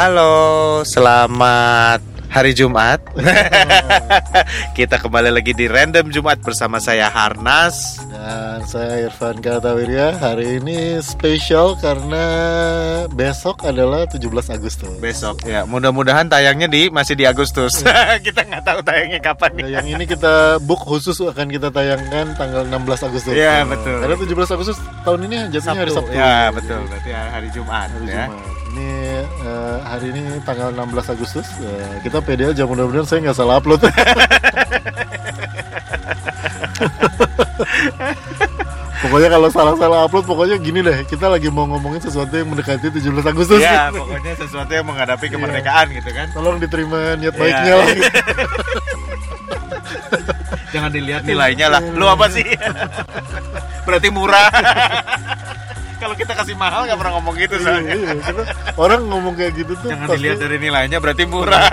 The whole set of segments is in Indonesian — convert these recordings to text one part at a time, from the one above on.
Halo, selamat hari Jumat. Kita kembali lagi di Random Jumat bersama saya Harnas. Dan saya Irfan Kartawirya Hari ini spesial karena besok adalah 17 Agustus Besok ya, mudah-mudahan tayangnya di masih di Agustus. kita nggak tahu tayangnya kapan. Ya, Yang ini kita book khusus akan kita tayangkan tanggal 16 Agustus Iya, Nah, betul. Karena 17 Agustus tahun ini jatuhnya hari Sabtu Ya, betul. Berarti hari Jumat Hari ya. Jumat. Ini eh, hari ini tanggal 16 Agustus Eh, Kita pede aja mudah-mudahan saya nggak salah upload Pokoknya kalau salah-salah upload pokoknya gini deh Kita lagi mau ngomongin sesuatu yang mendekati 17 Agustus Ya, pokoknya sesuatu yang menghadapi kemerdekaan gitu kan. Tolong diterima niat Iya. baiknya lah gitu. Jangan dilihat nilainya lah. Lu apa sih? Berarti murah. Kita kasih mahal nggak pernah ngomong gitu Iya, soalnya. iya, karena orang ngomong kayak gitu tuh Jangan pasti- dilihat dari nilainya berarti murah.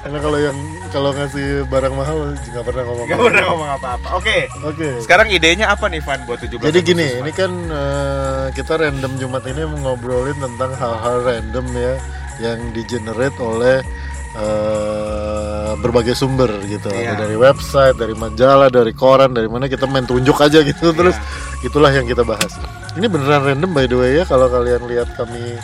Karena kalau yang kalau ngasih barang mahal nggak pernah ngomong. Gak pernah ngomong apa-apa. Oke. Oke. Sekarang idenya apa nih Van buat 17 Jadi gini, Agustus, ini kan eh, kita random Jumat ini ngobrolin tentang hal-hal random ya yang di-generate oleh eh, berbagai sumber gitu. Iya. Ada dari website, dari majalah, dari koran, dari mana kita main tunjuk aja gitu terus itulah yang kita bahas. Ini beneran random by the way ya kalau kalian lihat kami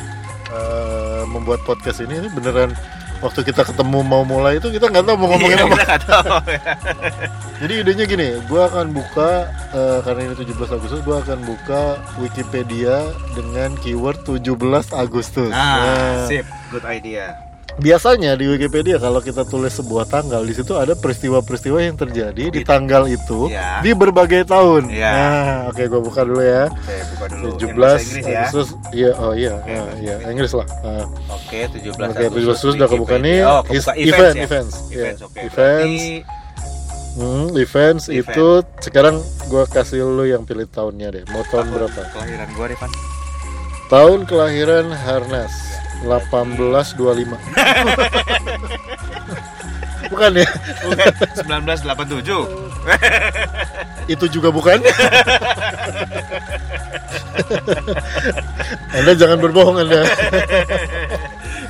eh, membuat podcast ini ini beneran waktu kita ketemu mau mulai itu kita nggak tahu mau ngomongin Iya, apa. tahu. Jadi idenya gini, gue akan buka eh, karena ini 17 Agustus, gue akan buka Wikipedia dengan keyword 17 Agustus. Nah, Nah, sip, good idea. Biasanya di Wikipedia kalau kita tulis sebuah tanggal, di situ ada peristiwa-peristiwa yang terjadi di tanggal itu Ya. di berbagai tahun. Ya. Nah, oke gue buka dulu ya. Oke, buka dulu. Yang 17 bahasa Inggris ya. Agustus, iya, oh iya, Oke, ah, bahasa iya, Inggris. Lah. Ah. Oke, 17 Oke, 17 Agustus udah kebuka nih. Oh, kebuka event, events, ya? events, ya. Oke. Events. Berarti Hmm, events Event. itu sekarang gua kasih lu yang pilih tahunnya deh. Mau tahun berapa? Kelahiran gua, Rifan. Tahun kelahiran Harnas 1825. bukan ya? Bukan, 1987. Itu juga bukan. anda jangan berbohong Anda.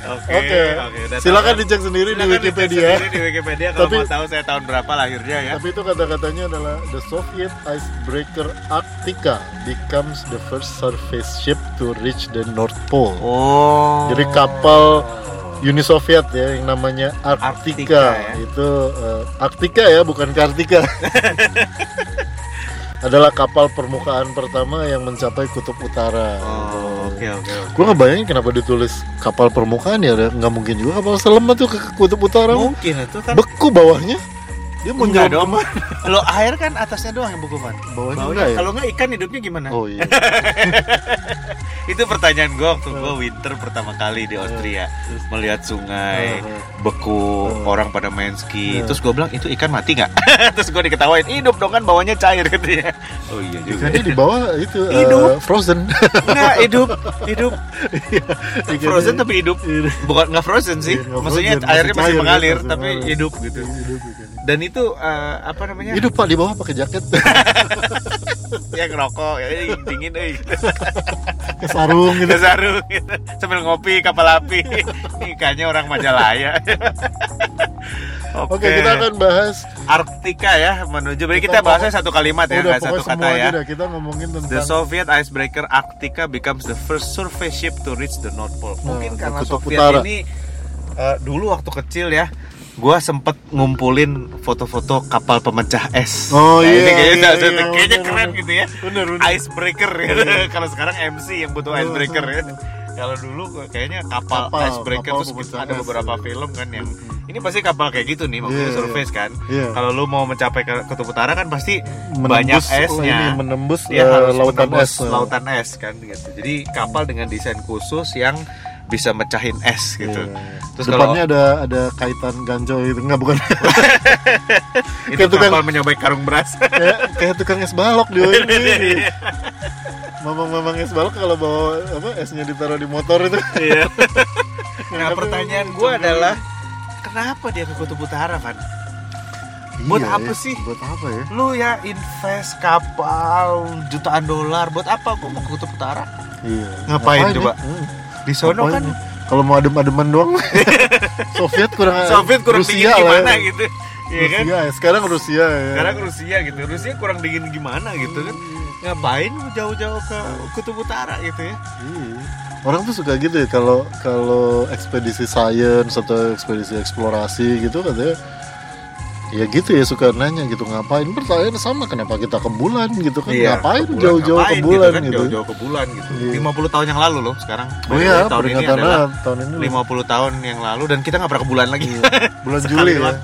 Oke, Oke. udah Silakan dicek sendiri di Silakan Wikipedia. sendiri di Wikipedia kalau Tapi- mau tahu saya tahun berapa lahirnya ya. Tapi itu kata-katanya adalah the Soviet icebreaker Arctica becomes the first surface ship to reach the North Pole. Oh. Jadi kapal Uni Soviet ya yang namanya Arctica, Arctica, ya. itu eh, Arctica ya bukan Kartika adalah kapal permukaan pertama yang mencapai kutub utara. Oh, oke oke. Gue ngebayangin kenapa ditulis kapal permukaan ya nggak mungkin juga kapal selam tuh ke kutub utara Mungkin itu kan beku bawahnya dia mau Enggak nyelam dong. Lo air kan atasnya doang yang beku, Man. Bawahnya Bawahnya. enggak ya? Kalau enggak ikan hidupnya gimana? Oh iya. Itu pertanyaan gue waktu gue winter pertama kali di Austria melihat sungai beku orang pada main ski. Terus gue bilang itu ikan mati nggak? Terus gue diketawain hidup dong kan bawahnya cair katanya. Oh iya juga. Ikannya di bawah itu eh, Hidup. frozen. Enggak hidup hidup Ikannya- frozen tapi hidup. Bukan nggak frozen sih. Iya, nggak Maksudnya airnya masih mengalir tapi hidup gitu. Dan itu eh, apa namanya? Hidup pak di bawah pakai jaket, Ya ngerokok ya dingin euy. pakai sarung gitu. Sarung gitu. sambil ngopi kapal api. Ini Ikannya orang Majalaya. Oke, kita akan bahas Arktika ya menuju. Jadi kita, Kita bahasnya satu kalimat ya, udah satu kata ya. dah kita ngomongin The tentang Soviet icebreaker Arktika becomes the first surface ship to reach the North Pole. Nah, Mungkin ke karena Soviet utara. ini eh, dulu waktu kecil ya, gua sempet ngumpulin foto-foto kapal pemecah es. Oh, Nah, iya, ini kayaknya, iya, kayaknya iya, bener, keren bener. gitu ya. bener bener. Icebreaker gitu. Kalau sekarang MC yang butuh Oh, icebreaker ya. oh, Kalau dulu kayaknya kapal, Kapal, icebreaker kapal terus ada es. beberapa film kan yang Mhm. ini pasti kapal kayak gitu nih maksudnya Iya, iya. surface kan. Iya. Kalau lu mau mencapai ke kutub utara kan pasti Menembus banyak ini, esnya. menembus dia eh, harus lautan menembus es. lautan es kan gitu. Jadi kapal dengan desain khusus yang bisa mecahin es gitu. Iya. Terus Depannya ada ada kaitan ganjol gitu enggak bukan Itu kayak tukang- kapal menyamai karung beras. kayak kayak tukang es balok dia ini. Mamang-mamang es balok kalau bawa apa esnya ditaruh di motor itu. Iya. Nah, pertanyaan gue adalah kenapa dia ke kutub utara kan? Buat Iya apa ya, sih? Buat apa ya? Lu ya invest kapal jutaan dolar buat apa? Gue mau ke kutub utara. Iya. Ngapain coba? Hmm. Di sono kan ya? kalau mau adem-ademan doang Soviet kurang Soviet kurang Rusia dingin lah gimana ya. gitu Iya kan Rusia ya. sekarang Rusia ya sekarang Rusia gitu Rusia kurang dingin gimana gitu kan ngapain jauh-jauh ke kutub utara gitu ya Iya. Orang tuh suka gitu ya kalau kalau ekspedisi sains atau ekspedisi eksplorasi gitu katanya ya gitu ya suka nanya gitu ngapain? Pertanyaan sama kenapa kita ke bulan? gitu kan ngapain ke bulan, jauh-jauh ngapain ke bulan? kan, gitu, jauh-jauh ke bulan gitu. Iya. 50 tahun yang lalu loh sekarang. Oh iya tahun ini adalah tahun ini 50 tahun yang lalu dan kita nggak pernah ke bulan lagi. Bulan Sekali Juli ya. doang.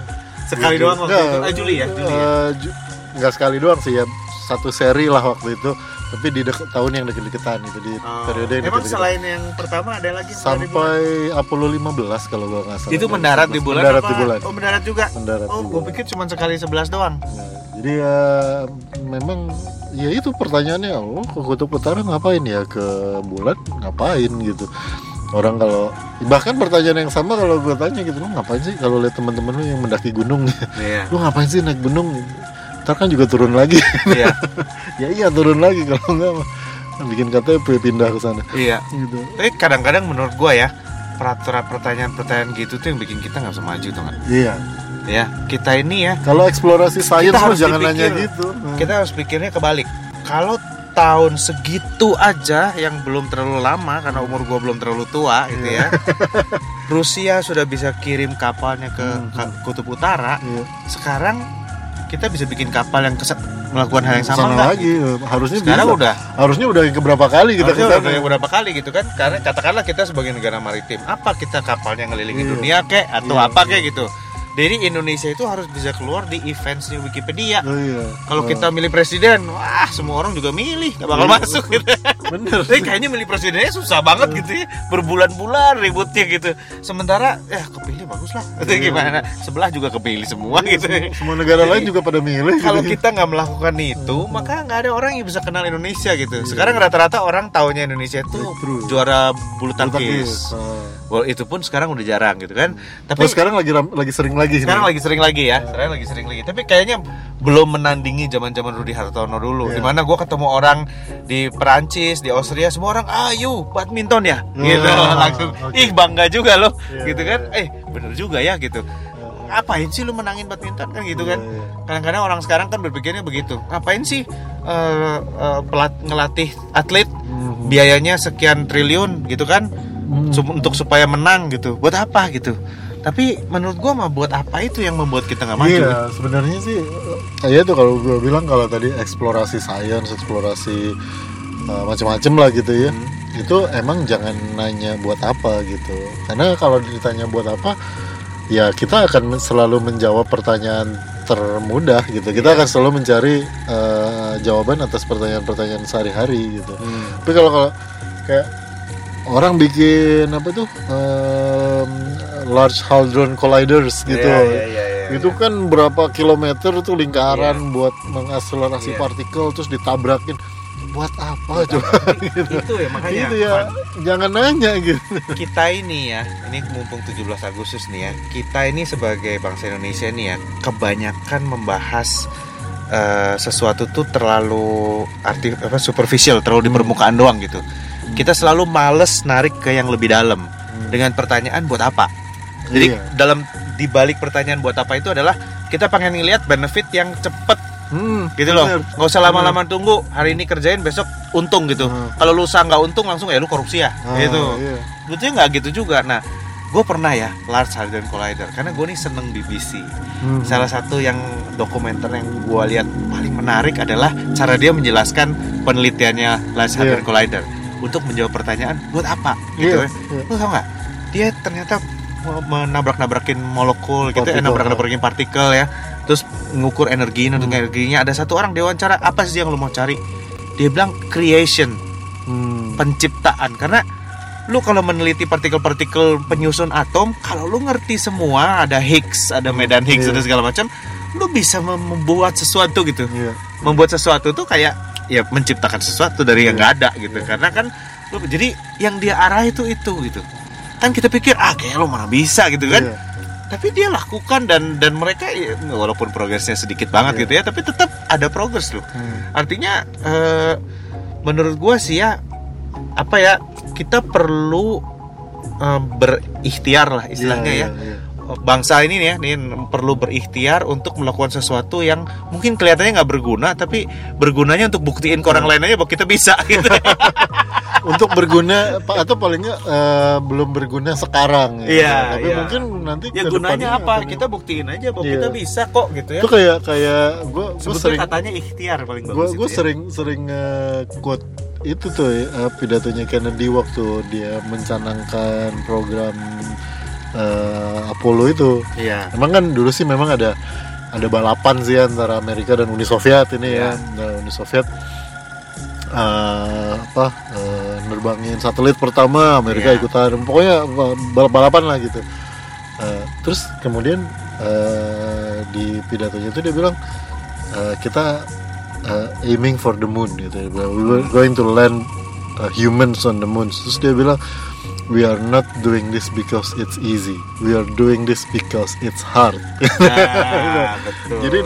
sekali doang waktu itu. Eh, Juli ya Juli ya. eh, Ju- nggak sekali doang sih ya satu seri lah waktu itu tapi di dek- tahun yang deket-deketan gitu di Oh. periode yang emang selain yang pertama ada lagi yang sampai Apollo 15 kalau gua nggak salah. Itu mendarat di bulan mendarat apa? di bulan. Oh mendarat juga? Mendarat oh bulan. pikir cuma sekali 11 doang. Nah, jadi ya memang ya itu pertanyaannya oh ke kutub utara ngapain ya? Ke bulan ngapain gitu? Orang kalau bahkan pertanyaan yang sama kalau gue tanya gitu lu ngapain sih? Kalau lihat teman-teman lu yang mendaki gunung. Iya. Lu ngapain sih naik gunung ntar kan juga turun lagi. Iya. Ya iya turun lagi kalau enggak bikin KTP pindah ke sana. Iya. Gitu. Tapi kadang-kadang menurut gua ya peraturan pertanyaan-pertanyaan gitu tuh yang bikin kita nggak bisa maju tuh nggak? Iya. Ya kita ini ya. Kalau eksplorasi sains harus jangan dipikir. nanya gitu. Nah, kita harus pikirnya kebalik. Kalau tahun segitu aja yang belum terlalu lama karena umur gua belum terlalu tua gitu ya Rusia sudah bisa kirim kapalnya ke, ke kutub utara. Iya. sekarang kita bisa bikin kapal yang kes- melakukan hal yang sama Sana nggak? lagi harusnya sekarang bisa udah harusnya udah yang keberapa kali kita Harusnya udah yang berapa kali gitu kan karena katakanlah kita sebagai negara maritim apa kita kapalnya ngelilingi Iya. dunia kek atau Iya. apa kek gitu jadi Indonesia itu harus bisa keluar di eventsnya Wikipedia. Oh, iya. kalau Oh, kita milih presiden wah semua orang juga milih gak bakal Iya. masuk gitu. Bener. Tapi kayaknya milih presidennya susah banget gitu ya. Berbulan-bulan ributnya gitu. Sementara ya kepilih bagus lah itu Iya. gimana? Sebelah juga kepilih semua gitu. semua, semua negara lain juga pada milih kalau gitu. kita nggak melakukan itu maka nggak ada orang yang bisa kenal Indonesia gitu. Sekarang rata-rata orang taunya Indonesia itu juara bulu Bulu tangkis. tangkis Oh. Well, itu pun sekarang udah jarang gitu kan. Tapi Oh, sekarang lagi lagi sering lagi sekarang lagi sering lagi ya sekarang lagi sering lagi. Tapi kayaknya belum menandingi zaman zaman Rudi Hartono dulu Iya. di mana gue ketemu orang di Perancis di Austria semua orang ayo badminton ya? Iya, gitu langsung oke. ih bangga juga loh Iya, gitu kan? iya. eh bener juga ya gitu. Ngapain sih lu menangin badminton? Kan gitu kan? Iya, iya. kadang-kadang orang sekarang kan berpikirnya begitu ngapain sih eh, eh, pelat ngelatih atlet Mhm. biayanya sekian triliun gitu kan? Hmm. Untuk supaya menang gitu. Buat apa? gitu tapi menurut gua mah buat apa itu yang membuat kita nggak maju Iya, sebenarnya sih ya itu kalau gue bilang kalau tadi eksplorasi sains, eksplorasi uh, macam-macam lah gitu ya. Hmm. Itu emang jangan nanya buat apa gitu. Karena kalau ditanya buat apa, ya kita akan selalu menjawab pertanyaan termudah gitu. Kita Iya. akan selalu mencari uh, jawaban atas pertanyaan-pertanyaan sehari-hari gitu. Hmm. Tapi kalau kalau kayak orang bikin apa tuh um, large hadron colliders gitu. Iya, iya, iya, iya, itu iya. kan berapa kilometer tuh lingkaran buat mengakselerasi Iya. partikel terus ditabrakin. Buat apa coba gitu. itu ya makanya Itu ya jangan nanya gitu. kita ini ya ini mumpung 17 Agustus nih ya kita ini sebagai bangsa Indonesia nih ya kebanyakan membahas eh, sesuatu tuh terlalu arti apa superficial terlalu di permukaan doang gitu kita selalu males narik ke yang lebih dalam dengan pertanyaan buat apa jadi Iya. dalam dibalik pertanyaan buat apa itu adalah kita pengen ngelihat benefit yang cepet Hmm, gitu loh bener. nggak usah lama-lama tunggu hari ini kerjain besok untung gitu Hmm. kalau lusa nggak untung langsung ya lu korupsi ya Ah, gitu iya. Sebetulnya nggak gitu juga. Nah, gue pernah ya Large Hadron Collider karena gue nih seneng BBC. Hmm. Salah satu yang dokumenter yang gue lihat paling menarik adalah cara dia menjelaskan penelitiannya Large Hadron Iya. Collider untuk menjawab pertanyaan buat apa gitu. Iya, ya. iya. Lu tau nggak? Dia ternyata menabrak-nabrakin molekul gitu, Partikel, nabrak-nabrakin partikel ya. Terus ngukur energi, Hmm. energinya. Ada satu orang diwawancara apa sih yang lu mau cari? Dia bilang creation Hmm. penciptaan karena lu kalau meneliti partikel-partikel penyusun atom kalau lu ngerti semua ada Higgs ada medan Higgs Iya. ada segala macam lu bisa mem- membuat sesuatu gitu Iya. membuat sesuatu tuh kayak ya menciptakan sesuatu dari yang nggak ada gitu Iya. karena kan lu jadi yang dia arah itu itu gitu kan kita pikir ah kayak lu mana bisa gitu kan Iya. tapi dia lakukan dan dan mereka ya, walaupun progresnya sedikit banget Iya. gitu ya tapi tetap ada progres loh Hmm. artinya eh, menurut gua sih ya apa ya kita perlu eh, berikhtiar lah istilahnya Iya, ya. iya, iya. Bangsa ini nih ya, nih perlu berikhtiar untuk melakukan sesuatu yang mungkin kelihatannya nggak berguna, tapi bergunanya untuk buktiin ke orang lain aja bahwa kita bisa gitu. Untuk berguna atau paling nggak eh, belum berguna sekarang ya. Iya, tapi iya. mungkin nanti ya gunanya apa? akan- Kita buktiin aja bahwa Iya. kita bisa kok gitu ya. itu kayak kayak gue gue Sebetulnya sering katanya ikhtiar paling bagus gue itu ya. sering sering eh, quote itu tuh ya, eh, pidatonya Kennedy waktu dia mencanangkan program eh, Apollo itu Iya. emang kan dulu sih memang ada ada balapan sih antara Amerika dan Uni Soviet ini ya Nah, Uni Soviet eh, apa eh, nerbangin satelit pertama Amerika Iya. ikutan. Pokoknya balap balapan lah gitu. Eh, terus kemudian eh, di pidatonya itu dia bilang eh, kita eh, aiming for the moon gitu. We were going to land uh, humans on the moon. Terus dia bilang we are not doing this because it's easy we are doing this because it's hard Nah, betul. jadi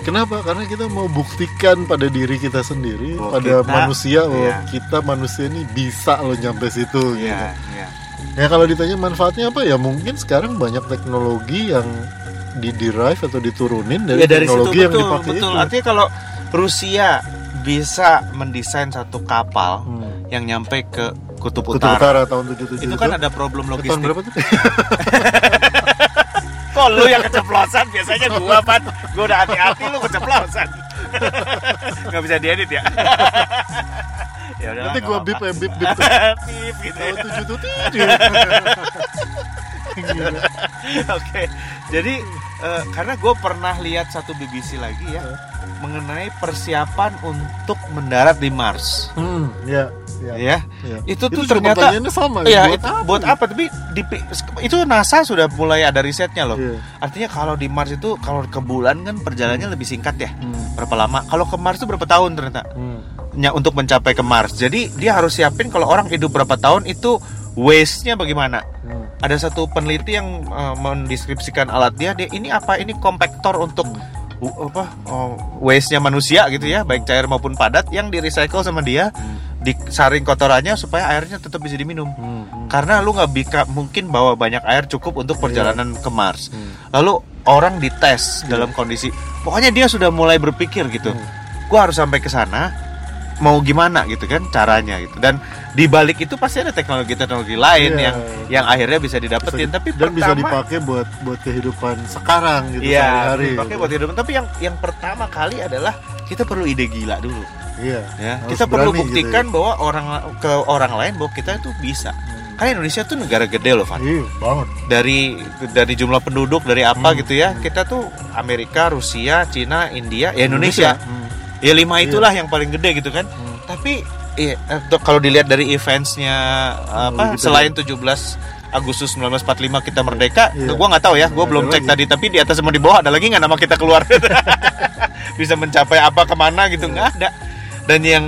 kenapa karena kita mau buktikan pada diri kita sendiri Bahwa pada kita- manusia bahwa iya. kita manusia ini bisa loh nyampe situ gitu. Iya, iya. Ya kalau ditanya manfaatnya apa ya mungkin sekarang banyak teknologi yang di derive atau diturunin dari, Ya dari situ teknologi yang betul, dipakai betul. itu. Artinya kalau Rusia bisa mendesain satu kapal Hmm. yang nyampe ke kutub, Kutub utara, Utara tahun 77 itu kan ada problem tahun logistik. berapa tuh? Kok lu yang keceplosan biasanya gua pan. Gua udah hati-hati lu keceplosan. Nggak bisa diedit ya. ya udah. Nanti gua bip ya bip bip Pip gitu. tahun ya. 7 tuh tidak. Gila. Oke. Jadi eh, karena gue pernah lihat satu BBC lagi ya mengenai persiapan untuk mendarat di Mars. Hmm, ya, ya. Ya. ya. Itu tuh ternyata sama. Iya, buat itu apa buat apa? Tapi di, itu NASA sudah mulai ada risetnya loh. Iya. Artinya kalau di Mars itu kalau ke bulan kan perjalanannya lebih singkat ya. Hmm, Berapa lama? Kalau ke Mars itu berapa tahun ternyata? hmm. Nya untuk mencapai ke Mars. Jadi dia harus siapin kalau orang hidup berapa tahun itu waste-nya bagaimana. Hmm. Ada satu peneliti yang eh, mendeskripsikan alat dia, dia ini apa? Ini kompaktor untuk uh, apa? oh, waste-nya manusia gitu ya, baik cair maupun padat yang di recycle sama dia, disaring kotorannya supaya airnya tetap bisa diminum. Hmm, hmm. Karena lu nggak bisa mungkin bawa banyak air cukup untuk perjalanan ke Mars. Hmm. Lalu orang dites dalam kondisi, pokoknya dia sudah mulai berpikir gitu, Hmm. gua harus sampai ke sana, mau gimana gitu kan caranya gitu. Dan di balik itu pasti ada teknologi-teknologi lain Iya. yang yang akhirnya bisa didapetin. Bisa- Tapi dan bisa pertama, dipakai buat buat kehidupan sekarang gitu Iya, sehari-hari. dipakai gitu. buat kehidupan. Tapi yang yang pertama kali adalah kita perlu ide gila dulu, Iya. ya. Kita perlu berani gitu buktikan ya. bahwa orang ke orang lain bahwa kita itu bisa. Karena Indonesia tuh negara gede loh, Van. Iya, banget. dari dari jumlah penduduk dari apa Hmm. gitu ya kita tuh Amerika Rusia Cina India ya Indonesia Hmm. Ya lima itulah yang paling gede gitu kan Hmm. tapi eh, eh, kalau dilihat dari eventsnya apa gitu selain 17 Agustus 1945 kita merdeka Iya. gua nggak tahu ya gua Nggak belum ada cek lagi. tadi tapi di atas sama di bawah ada lagi nggak nama kita keluar bisa mencapai apa ke mana gitu nggak ada dan yang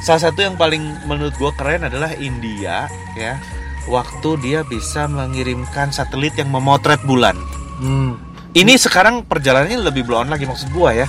salah satu yang paling menurut gua keren adalah India ya waktu dia bisa mengirimkan satelit yang memotret bulan Hmm. ini sekarang perjalanannya lebih blow on lagi maksud gua ya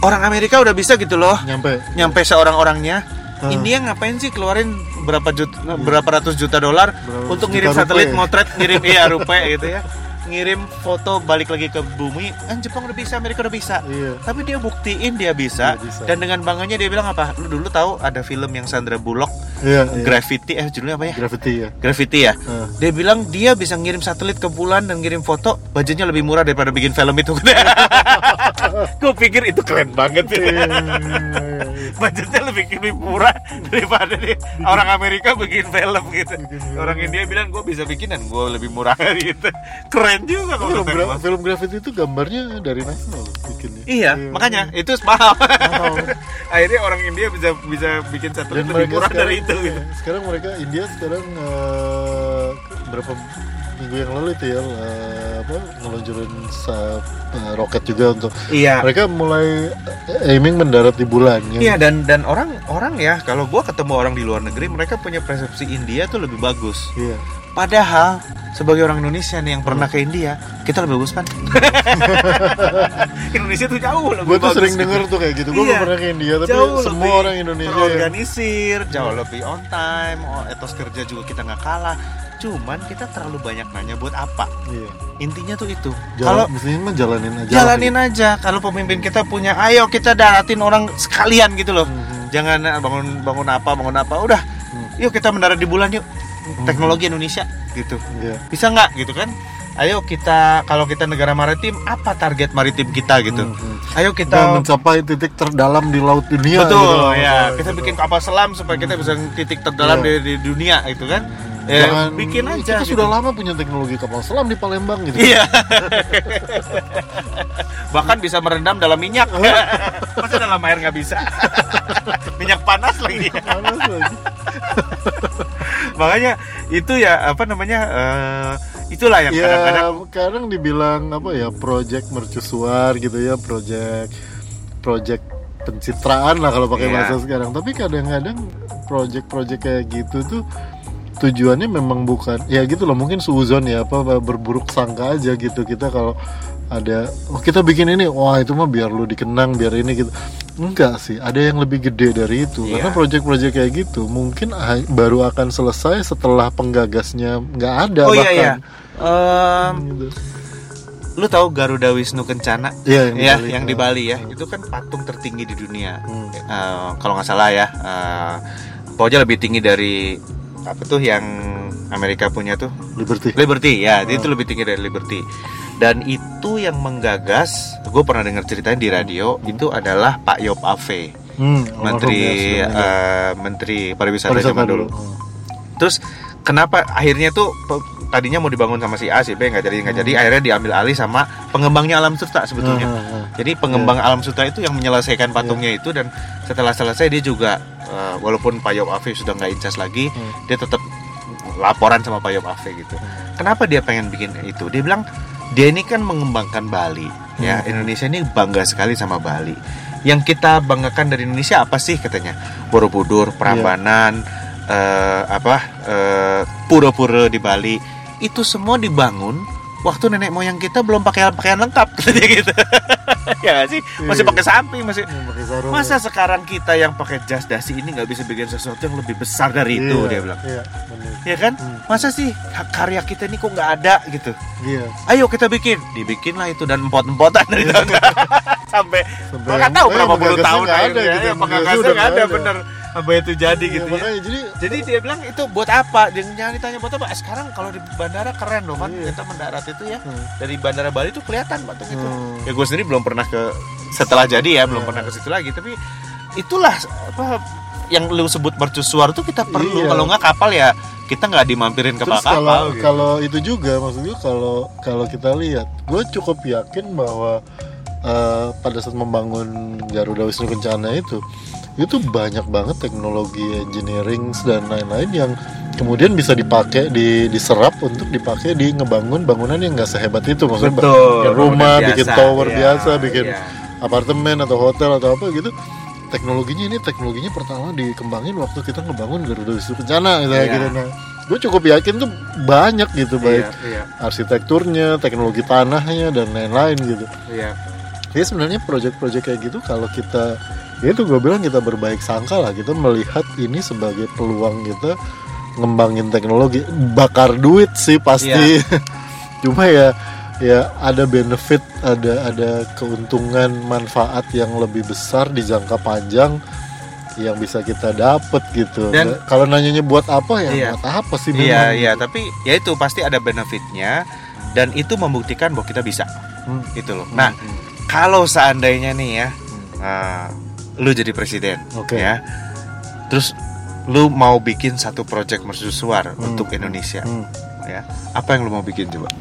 orang Amerika udah bisa gitu loh Nyampe. nyampe seorang-orangnya Ah. India ngapain sih keluarin berapa juta berapa ratus juta dolar untuk juta ngirim satelit motret ngirim iya rupiah gitu ya ngirim foto balik lagi ke bumi kan Jepang udah bisa Amerika udah bisa Iya. tapi dia buktiin dia bisa, Dia bisa. dan dengan bangganya dia bilang apa lu dulu tahu ada film yang Sandra Bullock Iya. iya. Gravity eh judulnya apa ya Gravity ya. Gravity ya Ah. dia bilang dia bisa ngirim satelit ke bulan dan ngirim foto budgetnya lebih murah daripada bikin film itu gue pikir itu keren banget Iya, gitu. iya, iya, iya. budgetnya lebih, lebih murah daripada nih orang Amerika bikin film gitu orang India bilang gue bisa bikin dan gue lebih murah gitu keren juga kalau Film, gra- film Gravity itu gambarnya dari loh bikinnya. iya makanya itu mahal Mahal. akhirnya orang India bisa bisa bikin satelit Dan lebih murah sekarang, dari itu iya, gitu sekarang mereka India sekarang eh, berapa minggu yang lalu itu ya eh, apa ngeluncurin eh, roket juga untuk iya mereka mulai aiming mendarat di bulan ya. Iya dan dan orang orang ya kalau gua ketemu orang di luar negeri mereka punya persepsi India tuh lebih bagus. Iya. Padahal sebagai orang Indonesia nih yang pernah ke India kita lebih bagus kan? Indonesia tuh jauh lebih Gue tuh bagus. sering denger tuh kayak gitu. Gue Iya. pernah ke India tapi Jauh semua lebih orang Indonesia yang terorganisir, jauh lebih on time, oh, etos kerja juga kita nggak kalah. cuman kita terlalu banyak nanya buat apa iya intinya tuh itu kalau mestinya mah jalanin aja jalanin aja kalau pemimpin kita punya ayo kita daratin orang sekalian gitu loh Mhm. jangan eh, bangun bangun apa bangun apa udah Hmm. yuk kita mendarat di bulan yuk teknologi Indonesia gitu Iya. bisa nggak gitu kan ayo kita kalau kita negara maritim apa target maritim kita gitu Mhm. ayo Kita kita mencapai titik terdalam di laut dunia betul gitu ya kita gitu. bikin kapal selam supaya kita bisa titik terdalam Iya. di, di dunia itu kan ya, Jangan, bikin aja kita gitu. sudah lama punya teknologi kapal selam di Palembang gitu Iya. Bahkan bisa merendam dalam minyak. Masa dalam air nggak bisa? minyak panas lagi. Panas lagi. Makanya itu ya apa namanya? eh, itulah yang ya kadang-kadang kadang dibilang apa ya project mercusuar gitu ya project project pencitraan lah kalau pakai Iya. bahasa sekarang tapi kadang-kadang project-project kayak gitu tuh tujuannya memang bukan ya gitu loh mungkin suzon ya apa berburuk sangka aja gitu kita kalau ada oh kita bikin ini wah itu mah biar lu dikenang biar ini gitu enggak sih ada yang lebih gede dari itu Iya. karena project-project kayak gitu mungkin ah- baru akan selesai setelah penggagasnya nggak ada Oh iya bahkan iya. Em, Gitu. lu tahu Garuda Wisnu Kencana? Iya yang di ya, Bali. yang di. Bali ya. Itu kan patung tertinggi di dunia. Hmm. Eh, kalau nggak salah ya. eh, pokoknya lebih tinggi dari apa tuh yang Amerika punya tuh Liberty. Liberty ya, Oh. itu lebih tinggi dari Liberty. Dan itu yang menggagas, gue pernah dengar ceritanya di radio, itu adalah Pak Yop Ave, Hmm, Menteri ya, eh, Menteri Pariwisata, Pariwisata zaman dulu. Oh. Terus kenapa akhirnya tuh tadinya mau dibangun sama si A, si B nggak jadi nggak jadi, akhirnya diambil alih sama pengembangnya Alam Sutra sebetulnya. Ah, ah, ah. Jadi pengembang Alam Sutra itu yang menyelesaikan patungnya itu dan setelah selesai dia juga eh, walaupun Pak Yop Ave sudah nggak incas lagi, Hmm. dia tetap laporan sama Pak Yop Ave gitu. Kenapa dia pengen bikin itu? Dia bilang dia ini kan mengembangkan Bali, ya Hmm. Indonesia ini bangga sekali sama Bali. Yang kita banggakan dari Indonesia apa sih katanya? Borobudur, Prambanan, eh, apa eh, pura-pura di Bali itu semua dibangun waktu nenek moyang kita belum pakai pakaian lengkap katanya gitu. ya nggak sih? Masih Iya. pakai samping, masih pakai sarung. Masa sekarang kita yang pakai jas dasi ini nggak bisa bikin sesuatu yang lebih besar dari itu Iya, dia bilang. Iya. Ya kan? Hmm. Masa sih karya kita ini kok nggak ada gitu? Iya. Ayo kita bikin, dibikinlah itu dan empot-empotan dari tangga sampai Sampai nggak tahu eh, berapa puluh tahun ada akhirnya. gitu, Ya, ada. bener apa itu jadi Iya, gitu ya. makanya jadi Jadi dia bilang itu buat apa? Dia jangan ditanya buat apa. Sekarang kalau di bandara keren loh kan Iya. kita mendarat itu ya Hmm. dari bandara Bali itu kelihatan patung itu. Hmm. Ya gue sendiri belum pernah ke setelah jadi ya belum Iya. pernah ke situ lagi. Tapi itulah apa yang lu sebut mercusuar itu kita perlu. Iya. Kalau nggak kapal ya kita nggak dimampirin Terus kapal-kapal. kalau gitu. kalau itu juga maksud gue kalau kalau kita lihat, gue cukup yakin bahwa eh, pada saat membangun Garuda Wisnu Kencana itu itu banyak banget teknologi engineering dan lain-lain yang kemudian bisa dipakai di diserap untuk dipakai di ngebangun bangunan yang nggak sehebat itu maksudnya Betul. bikin rumah, bangunan bikin biasa. tower Iya, biasa, bikin iya. apartemen atau hotel atau apa gitu teknologinya ini teknologinya pertama dikembangin waktu kita ngebangun Garuda Wisnu Kencana gitu, Iya. gitu. nah gue cukup yakin tuh banyak gitu baik Iya, iya, arsitekturnya teknologi tanahnya dan lain-lain gitu iya. jadi sebenarnya proyek-proyek kayak gitu kalau kita ya itu gue bilang kita berbaik sangka lah kita melihat ini sebagai peluang kita ngembangin teknologi bakar duit sih pasti cuma ya ya ada benefit ada ada keuntungan manfaat yang lebih besar di jangka panjang yang bisa kita dapet gitu Dan- kalau nanyanya buat apa ya Iya. buat apa sih Iya, memang? iya, tapi ya itu pasti ada benefitnya dan itu membuktikan bahwa kita bisa. Hmm. Gitu loh. Nah, hmm, kalau seandainya nih ya, hmm. nah, lu jadi presiden, Oke. ya. Terus lu mau bikin satu project mercusuar Hmm. untuk Indonesia, Hmm. ya. Apa yang lu mau bikin coba?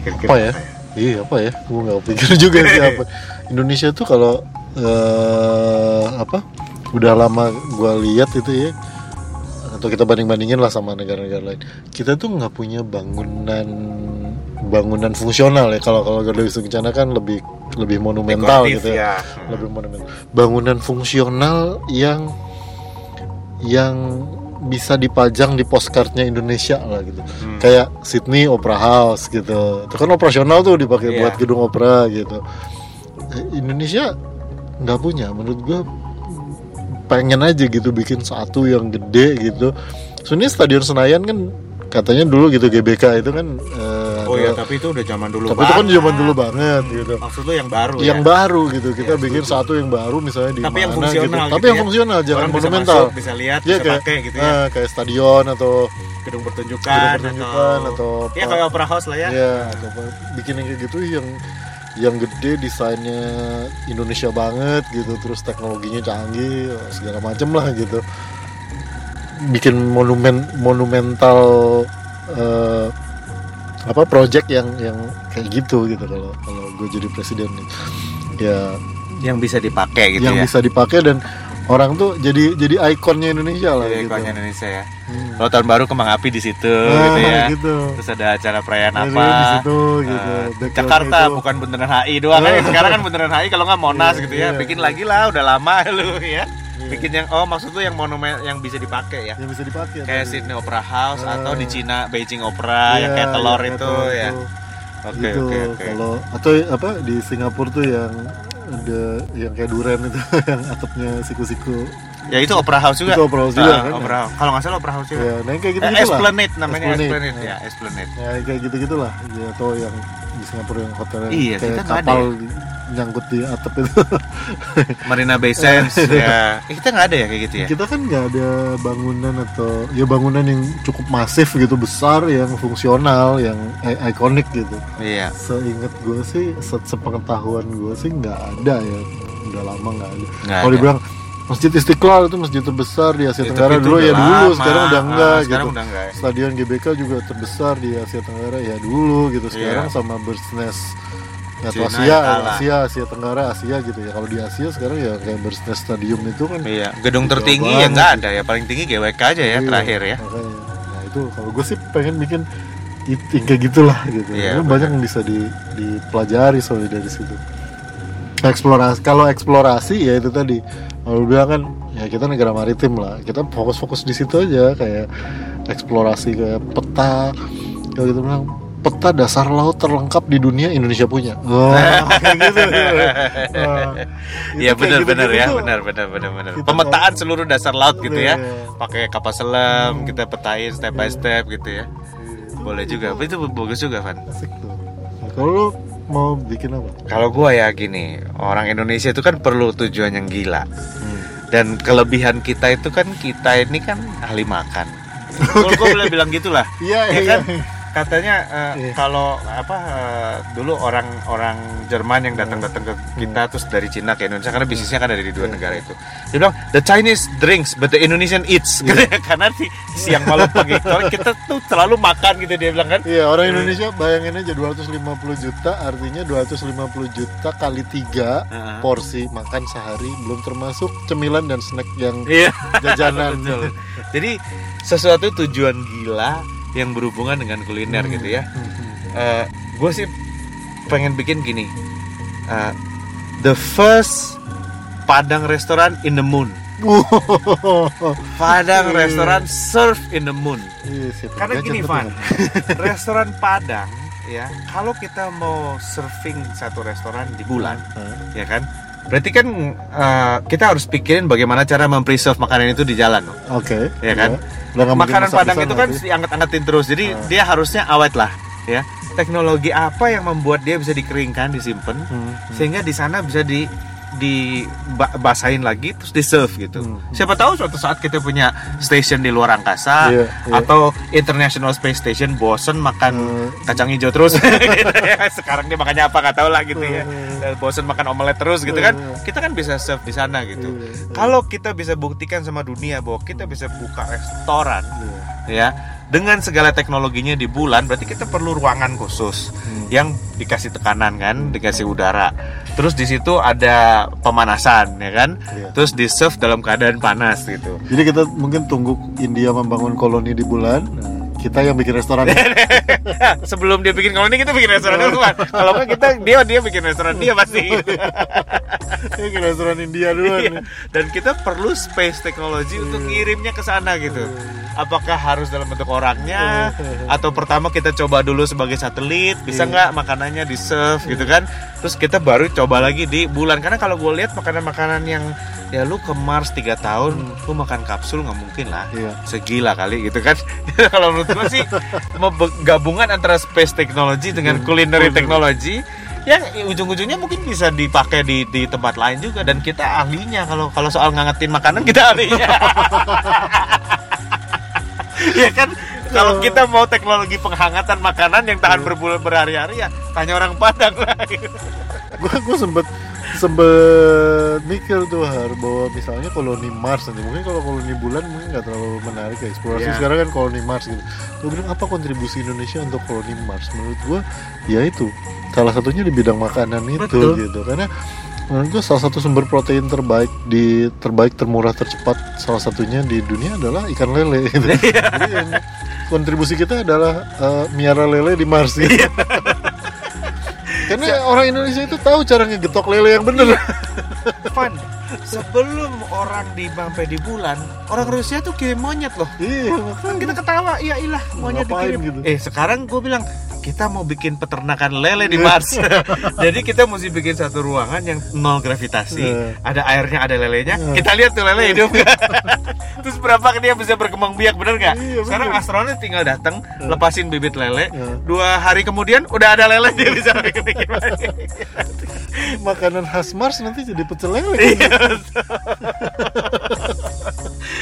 Kira-kira apa ya iya apa ya gue nggak pikir juga sih apa Indonesia tuh kalau eh, apa udah lama gue lihat itu ya atau kita banding bandingin lah sama negara-negara lain kita tuh nggak punya bangunan bangunan fungsional ya. Kalau kalau Garuda Wisnu Kencana kan lebih lebih monumental Dekoratif, gitu ya. ya. lebih monumental. Bangunan fungsional yang yang bisa dipajang di postcardnya Indonesia lah gitu. Hmm. kayak Sydney Opera House gitu. Itu kan operasional tuh dipakai Iya. buat gedung opera gitu. Indonesia nggak punya. Menurut gue pengen aja gitu bikin satu yang gede gitu. Sebenarnya Stadion Senayan kan katanya dulu gitu GBK itu kan eh, Oh ya, adalah- tapi itu udah zaman dulu tapi itu kan banget. zaman dulu banget gitu Maksud lu yang baru yang ya? baru gitu kita Iya, bikin satu yang baru misalnya di Tapi yang mana fungsional gitu. gitu tapi yang ya. fungsional jangan Orang bisa monumental masuk, bisa lihat, Iya, bisa kayak, pakai gitu ya. eh, kayak stadion atau Gedung pertunjukan, gedung pertunjukan atau, Ya kayak opera house lah ya. ya atau bikin yang kayak gitu yang yang gede desainnya Indonesia banget gitu terus teknologinya canggih segala macem lah gitu bikin monumen monumental eh, apa project yang yang kayak gitu gitu kalau kalau gue jadi presiden nih ya Yang bisa dipakai gitu yang ya. bisa dipakai dan orang tuh jadi jadi ikonnya Indonesia lah Jadi gitu. ikonnya Indonesia ya. Hmm. Kalau tahun baru kembang api di situ Nah, gitu ya. gitu. Terus ada acara perayaan apa? di situ gitu. Backgroundnya Jakarta itu. bukan bundaran HI doang kan. Sekarang kan bundaran HI kalau nggak Monas Iya, gitu ya. iya, Bikin iya. lagi lah, udah lama lu ya. Iya. Bikin yang oh maksud lu yang monumen yang bisa dipakai ya. yang bisa dipakai Kayak tadi. Sydney Opera House Ah. atau di Cina Beijing Opera yang Iya, kayak telur yang kayak itu telur ya. Oke gitu oke oke. kalau atau apa di Singapura tuh yang ada yang kayak duren itu yang atapnya siku-siku Ya itu Opera House juga. Itu Opera House juga, Ah, kan? Opera House. Kalau nggak salah Opera House juga. ya nah yang kayak gitu Eh, gitu lah Esplanade namanya Esplanade. Esplanade Iya. ya, Esplanade. ya kayak gitu gitulah ya atau yang di Singapura yang hotel Iya, kayak kita nggak ada kapal ya. nyangkut di atap itu Marina Bay Sands ya. Eh, kita nggak ada ya kayak gitu ya. kita kan nggak ada bangunan atau ya bangunan yang cukup masif gitu besar yang fungsional yang ikonik gitu Iya. seingat gue sih se- sepengetahuan gue sih nggak ada ya udah lama nggak ada kalau dibilang Masjid Istiqlal itu masjid terbesar di Asia Itu- Tenggara dulu ya dulu lama. sekarang udah Ah, enggak sekarang gitu udah enggak. Stadion GBK juga terbesar di Asia Tenggara ya dulu gitu sekarang Iya. sama Birds Nest atau Cina Asia. Asia, Asia Tenggara, Asia gitu ya. Kalau di Asia sekarang ya kayak Birds Nest Stadium itu kan Iya, gedung tertinggi ya banget nggak sih. ada ya, paling tinggi GWK aja ya Iya, terakhir ya. makanya. Nah itu kalau gue sih pengen bikin it- kayak gitulah gitu. Iya, Karena banyak yang bisa di, dipelajari soalnya dari situ. Eksplorasi kalau eksplorasi ya itu tadi. Kalau bilang kan ya kita negara maritim lah. Kita fokus-fokus di situ aja kayak eksplorasi kayak peta kalau gitu bilang peta dasar laut terlengkap di dunia Indonesia punya. Oh, gitu. Wah, itu Iya kayak benar-benar gitu-gitu ya, tuh. benar benar benar benar. Kita Pemetaan seluruh dasar laut gitu ya. Iya. Pakai kapal selam, kita petain step by step gitu ya. Boleh juga. Itu bagus juga, Van. Asik tuh. Nah, kalau mau bikin apa? Kalau gua ya gini, orang Indonesia itu kan perlu tujuan yang gila. Hmm. Dan kelebihan kita itu kan kita ini kan ahli makan. Kalau gua boleh bilang gitulah. Iya, ya iya. kan katanya eh, Iya. kalau apa eh, dulu orang-orang Jerman yang datang-datang ke kita terus dari Cina ke Indonesia karena bisnisnya kan ada di dua Iya. negara itu dia bilang the Chinese drinks but the Indonesian eats Iya. karena di siang malam pagi kita tuh selalu makan gitu dia bilang kan Iya, orang Indonesia bayangin aja 250 juta artinya 250 juta kali tiga Heeh. porsi makan sehari belum termasuk cemilan dan snack yang iya jajanan. jadi sesuatu tujuan gila yang berhubungan dengan kuliner gitu ya. Hmm. gue sih pengen bikin gini. Eh, the first Padang restoran in the moon. Padang Iya. restoran serve in the moon. Iya, karena gini Van restoran Padang ya kalau kita mau surfing satu restoran di bulan ya kan berarti kan eh, kita harus pikirin bagaimana cara mempreserve makanan itu di jalan. Oke. Iya kan? Udah nggak mungkin makanan Padang itu kan diangkat-angkatin terus jadi Ah. dia harusnya awet lah ya teknologi apa yang membuat dia bisa dikeringkan disimpan Hmm, hmm. sehingga di sana bisa di dibasahin lagi terus di serve gitu. Hmm. Siapa tahu suatu saat kita punya station di luar angkasa Iya, iya. atau International Space Station bosen makan Hmm. kacang hijau terus. Gitu ya. Sekarang dia makannya apa nggak tahu lah gitu ya. Hmm. Bosen makan omelet terus gitu kan. Hmm. Kita kan bisa serve di sana gitu. Iya. Kalau kita bisa buktikan sama dunia bahwa kita bisa buka restoran Iya. ya dengan segala teknologinya di bulan berarti kita perlu ruangan khusus Hmm. yang dikasih tekanan kan dikasih udara terus di situ ada pemanasan ya kan? Iya. terus di serve dalam keadaan panas gitu. Jadi kita mungkin tunggu India membangun koloni di bulan, nah, kita yang bikin restoran. sebelum dia bikin koloni kita bikin restoran dulu kan kalau nggak kita dia dia bikin restoran dia pasti. Ke restoran India dulu Iya. dan kita perlu space teknologi untuk ngirimnya ke sana gitu apakah harus dalam bentuk orangnya? Atau pertama kita coba dulu sebagai satelit bisa Iya. nggak makanannya di serve gitu kan? Terus kita baru coba lagi di bulan. Karena kalau gue lihat makanan-makanan yang ya lu ke Mars tiga tahun lu makan kapsul nggak mungkin lah. Iya. segila kali gitu kan. Kalau menurut gue sih gabungan antara space technology dengan culinary technology yang ujung-ujungnya mungkin bisa dipakai di di tempat lain juga. Dan kita ahlinya. Kalau kalau soal ngangetin makanan kita ahlinya ya kan? Kalau kita mau teknologi penghangatan makanan yang tahan berbulan berhari-hari ya tanya orang Padang lah. Gue gue sempet sempet mikir tuh har bahwa misalnya koloni Mars nanti mungkin kalau koloni bulan mungkin nggak terlalu menarik ya eksplorasi Iya. sekarang kan koloni Mars gitu. Gue bilang apa kontribusi Indonesia untuk koloni Mars? Menurut gue ya itu salah satunya di bidang makanan itu Betul. gitu. Karena menurut gue salah satu sumber protein terbaik di terbaik termurah tercepat salah satunya di dunia adalah ikan lele gitu. jadi yang kontribusi kita adalah eh, miara lele di Mars gitu. Karena orang Indonesia itu tahu cara ngegetok lele yang bener. Van sebelum orang di sampai di bulan orang Rusia tuh kirim monyet loh iya, kan kita ketawa iya ilah monyet Ngapain dikirim gitu? eh sekarang gue bilang kita mau bikin peternakan lele di Mars. Jadi kita mesti bikin satu ruangan yang nol gravitasi. Iya. ada airnya ada lelenya. Iya. kita lihat tuh lele hidup. Nggak? terus berapa dia bisa berkembang biak bener nggak? Iya, sekarang astronot tinggal datang lepasin bibit lele. Iya. dua hari kemudian udah ada lele dia bisa bikin bikin lagi. Makanan khas Mars nanti jadi pecel lele. Iya.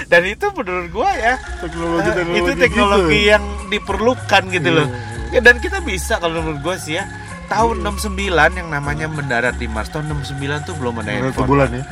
dan itu menurut gua ya teknologi Eh, teknologi itu teknologi yang diperlukan gitu Iya, loh Ya, dan kita bisa kalau menurut gue sih ya tahun 69 yang namanya mendarat di Mars tahun 69 tuh belum ada Mendarat handphone bulan ya.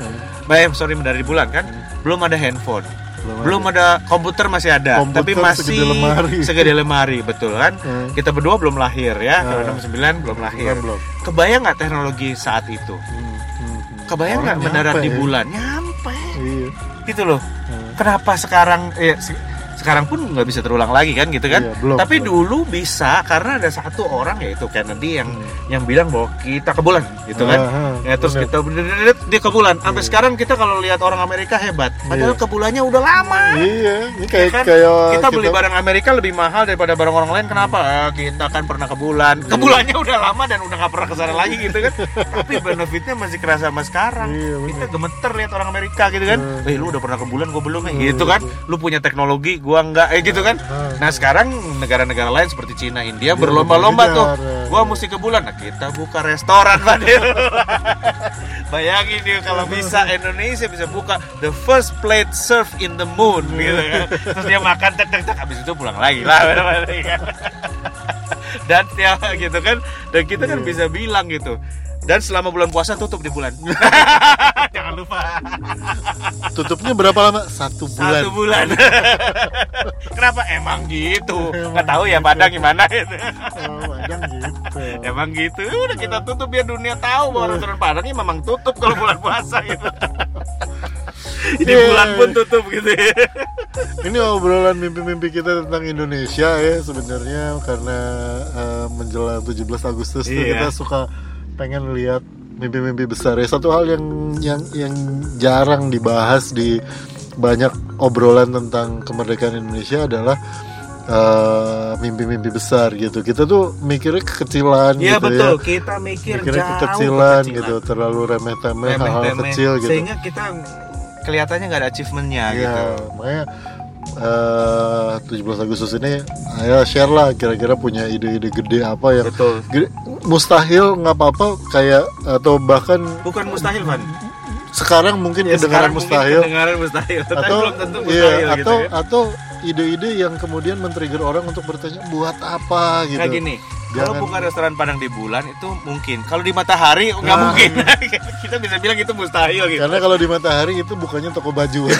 Eh, sorry mendarat di bulan kan belum ada handphone Belum belum ada komputer masih ada Komputer tapi masih segede lemari. segede lemari, betul kan Hmm. kita berdua belum lahir ya Hmm. tahun 69 belum lahir Belum, belum. kebayang nggak teknologi saat itu Hmm, hmm, hmm. kebayang nggak mendarat nyampe di ya. bulan nyampe Iya. gitu loh Hmm. kenapa sekarang eh, se- sekarang pun nggak bisa terulang lagi kan gitu kan Iya, belum, tapi belum. dulu bisa karena ada satu orang yaitu Kennedy yang yang bilang bahwa kita ke bulan gitu kan Ah, ah, ya terus bener. kita dia ke bulan sampai sekarang kita kalau lihat orang Amerika hebat padahal Iya. ke bulannya udah lama Iya, ini kayak Ya kan? kayak kita beli barang Amerika lebih mahal daripada barang orang lain kenapa Eh, kita kan pernah ke bulan ke Iya. bulannya udah lama dan udah nggak pernah ke sana lagi gitu kan tapi benefitnya masih kerasa sama sekarang Iya, bener. kita gemeter lihat orang Amerika gitu kan Hmm. eh lu udah pernah ke bulan gue belum ya Hmm, gitu kan lu punya teknologi gua enggak eh gitu kan? Hmm. nah sekarang negara-negara lain seperti Cina India berlomba-lomba tuh. Gua mesti ke bulan. Nah kita buka restoran Fadil bayangin dia kalau bisa Indonesia bisa buka the first plate served in the moon gitu kan. Terus dia makan tek tek tek. Habis itu pulang lagi lah. Dan ya gitu kan. Dan kita kan bisa bilang gitu dan selama bulan puasa tutup di bulan jangan lupa Tutupnya berapa lama? Satu bulan. satu bulan kenapa emang gitu nggak tahu ya padang gimana gitu Oh, padang gitu. emang gitu udah kita tutup biar dunia tahu bahwa restoran padang ini memang tutup kalau bulan puasa gitu di Iya. bulan pun tutup gitu ya Ini obrolan mimpi-mimpi kita tentang Indonesia ya sebenarnya karena eh, menjelang 17 Agustus tuh Iya. kita suka pengen lihat mimpi-mimpi besar ya. Satu hal yang yang yang jarang dibahas di banyak obrolan tentang kemerdekaan Indonesia adalah eh, mimpi-mimpi besar gitu. Kita tuh mikirnya kekecilan Iya gitu betul, ya. kita mikir Mikirnya jauh kekecilan, kekecilan. gitu, terlalu remeh-temeh hal-hal kecil gitu. Sehingga kita kelihatannya nggak ada achievementnya Iya, gitu. makanya eh 17 Agustus ini ayo share lah kira-kira punya ide-ide gede apa yang Betul. gede- mustahil nggak apa-apa kayak atau bahkan Bukan mustahil, Van. sekarang mungkin Ya, kedengaran sekarang mungkin mustahil Kedengaran mustahil, atau belum tentu iya, mustahil gitu atau ya. atau ide-ide yang kemudian men-trigger orang untuk bertanya buat apa gitu. Kayak gini, kalau Jangan- buka restoran Padang di bulan itu mungkin. Kalau di matahari nggak Nah. mungkin. kita bisa bilang itu mustahil gitu. Karena kalau di matahari itu bukannya toko baju.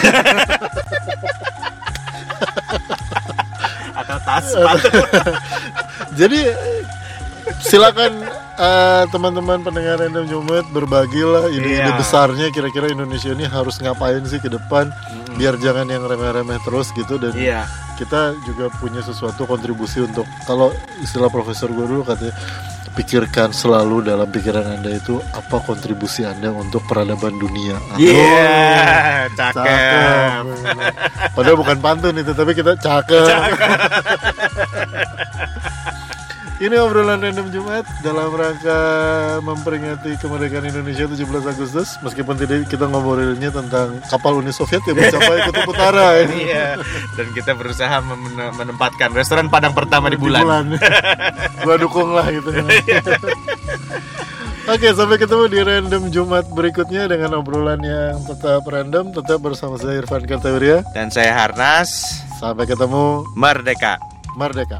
Atau tas sepatu. Jadi silakan eh, teman-teman pendengar Random Jumet berbagilah ide-ide Iya. besarnya kira-kira Indonesia ini harus ngapain sih ke depan biar jangan yang remeh-remeh terus gitu dan Iya. kita juga punya sesuatu kontribusi untuk kalau istilah profesor gue dulu katanya pikirkan selalu dalam pikiran anda itu apa kontribusi anda untuk peradaban dunia. Iya, cakep. Cakep. Padahal bukan pantun itu, tapi kita cakep. Ini obrolan random Jumat dalam rangka memperingati kemerdekaan Indonesia 17 Agustus. Meskipun tidak kita ngobrolinnya tentang kapal Uni Soviet yang mencapai kutub utara ini. Iya, dan kita berusaha menempatkan restoran Padang pertama di bulan. Gua dukung lah gitu. Oke, sampai ketemu di random Jumat berikutnya dengan obrolan yang tetap random, tetap bersama saya Irfan Kartawirya. Dan saya Harnas, Sampai ketemu, Merdeka. Merdeka.